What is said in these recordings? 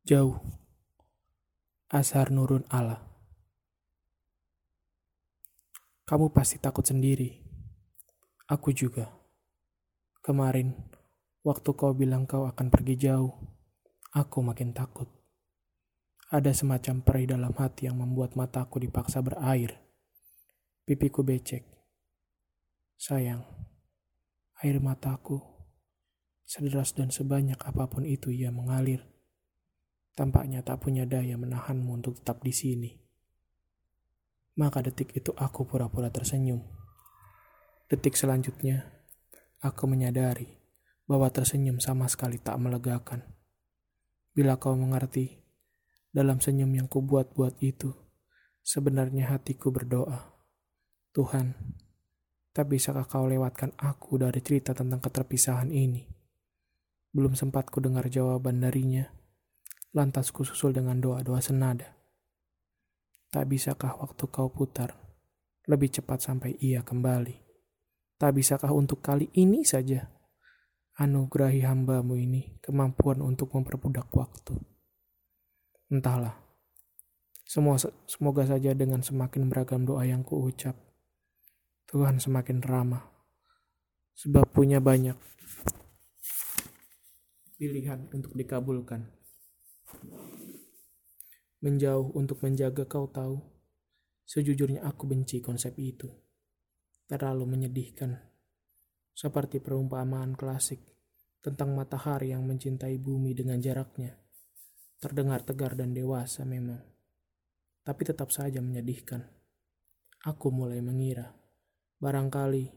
Jauh. Asar Nurun Allah. Kamu pasti takut sendiri. Aku juga. Kemarin, waktu kau bilang kau akan pergi jauh, aku makin takut. Ada semacam perih dalam hati yang membuat mataku dipaksa berair. Pipiku becek. Sayang, air mataku, sederas dan sebanyak apa pun itu ia mengalir. Tampaknya tak punya daya menahanmu untuk tetap di sini. Maka detik itu aku pura-pura tersenyum. Detik selanjutnya, aku menyadari bahwa tersenyum sama sekali tak melegakan. Bila kau mengerti, dalam senyum yang kubuat-buat itu, sebenarnya hatiku berdoa. Tuhan, tak bisakah kau lewatkan aku dari cerita tentang keterpisahan ini? Belum sempat ku dengar jawaban darinya, lantas ku susul dengan doa-doa senada. Tak bisakah waktu kau putar, lebih cepat sampai ia kembali? Tak bisakah untuk kali ini saja, anugerahi hambamu ini kemampuan untuk memperbudak waktu? Entahlah, semua semoga saja dengan semakin beragam doa yang kuucap, Tuhan semakin ramah, sebab punya banyak pilihan untuk dikabulkan. Menjauh untuk menjaga kau tahu. Sejujurnya aku benci konsep itu. Terlalu menyedihkan. Seperti perumpamaan klasik tentang matahari yang mencintai bumi dengan jaraknya. Terdengar tegar dan dewasa memang. Tapi tetap saja menyedihkan. Aku mulai mengira. Barangkali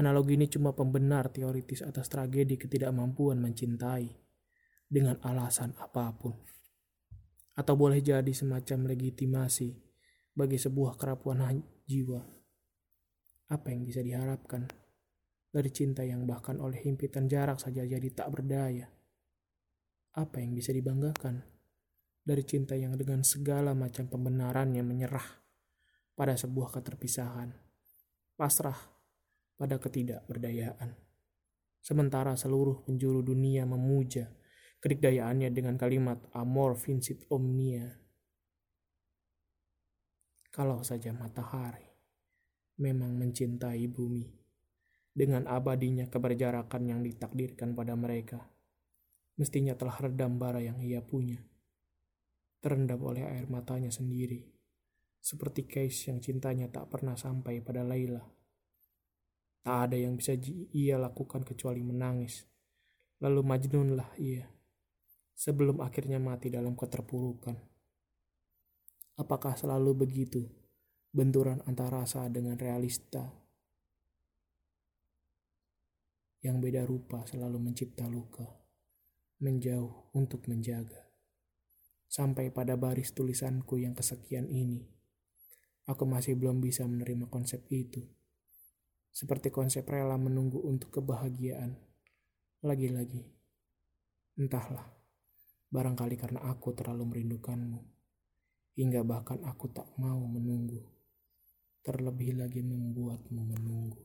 analogi ini cuma pembenar teoritis atas tragedi ketidakmampuan mencintai dengan alasan apa pun atau boleh jadi semacam legitimasi bagi sebuah kerapuan jiwa. Apa yang bisa diharapkan dari cinta yang bahkan oleh himpitan jarak saja jadi tak berdaya? Apa yang bisa dibanggakan dari cinta yang dengan segala macam pembenarannya menyerah pada sebuah keterpisahan, pasrah pada ketidakberdayaan. Sementara seluruh penjuru dunia memuja kedikdayaannya dengan kalimat amor vincit omnia. Kalau saja matahari memang mencintai bumi dengan abadinya keberjarakan yang ditakdirkan pada mereka, mestinya telah redam bara yang ia punya, terendam oleh air matanya sendiri, seperti case yang cintanya tak pernah sampai pada Laila. Tak ada yang bisa ia lakukan kecuali menangis. Lalu Majnunlah ia sebelum akhirnya mati dalam keterpurukan. Apakah selalu begitu benturan antara rasa dengan realista? Yang beda rupa selalu mencipta luka, menjauh untuk menjaga. Sampai pada baris tulisanku yang kesekian ini, aku masih belum bisa menerima konsep itu. Seperti konsep rela menunggu untuk kebahagiaan. Lagi-lagi, entahlah. Barangkali karena aku terlalu merindukanmu, hingga bahkan aku tak mau menunggu, terlebih lagi membuatmu menunggu.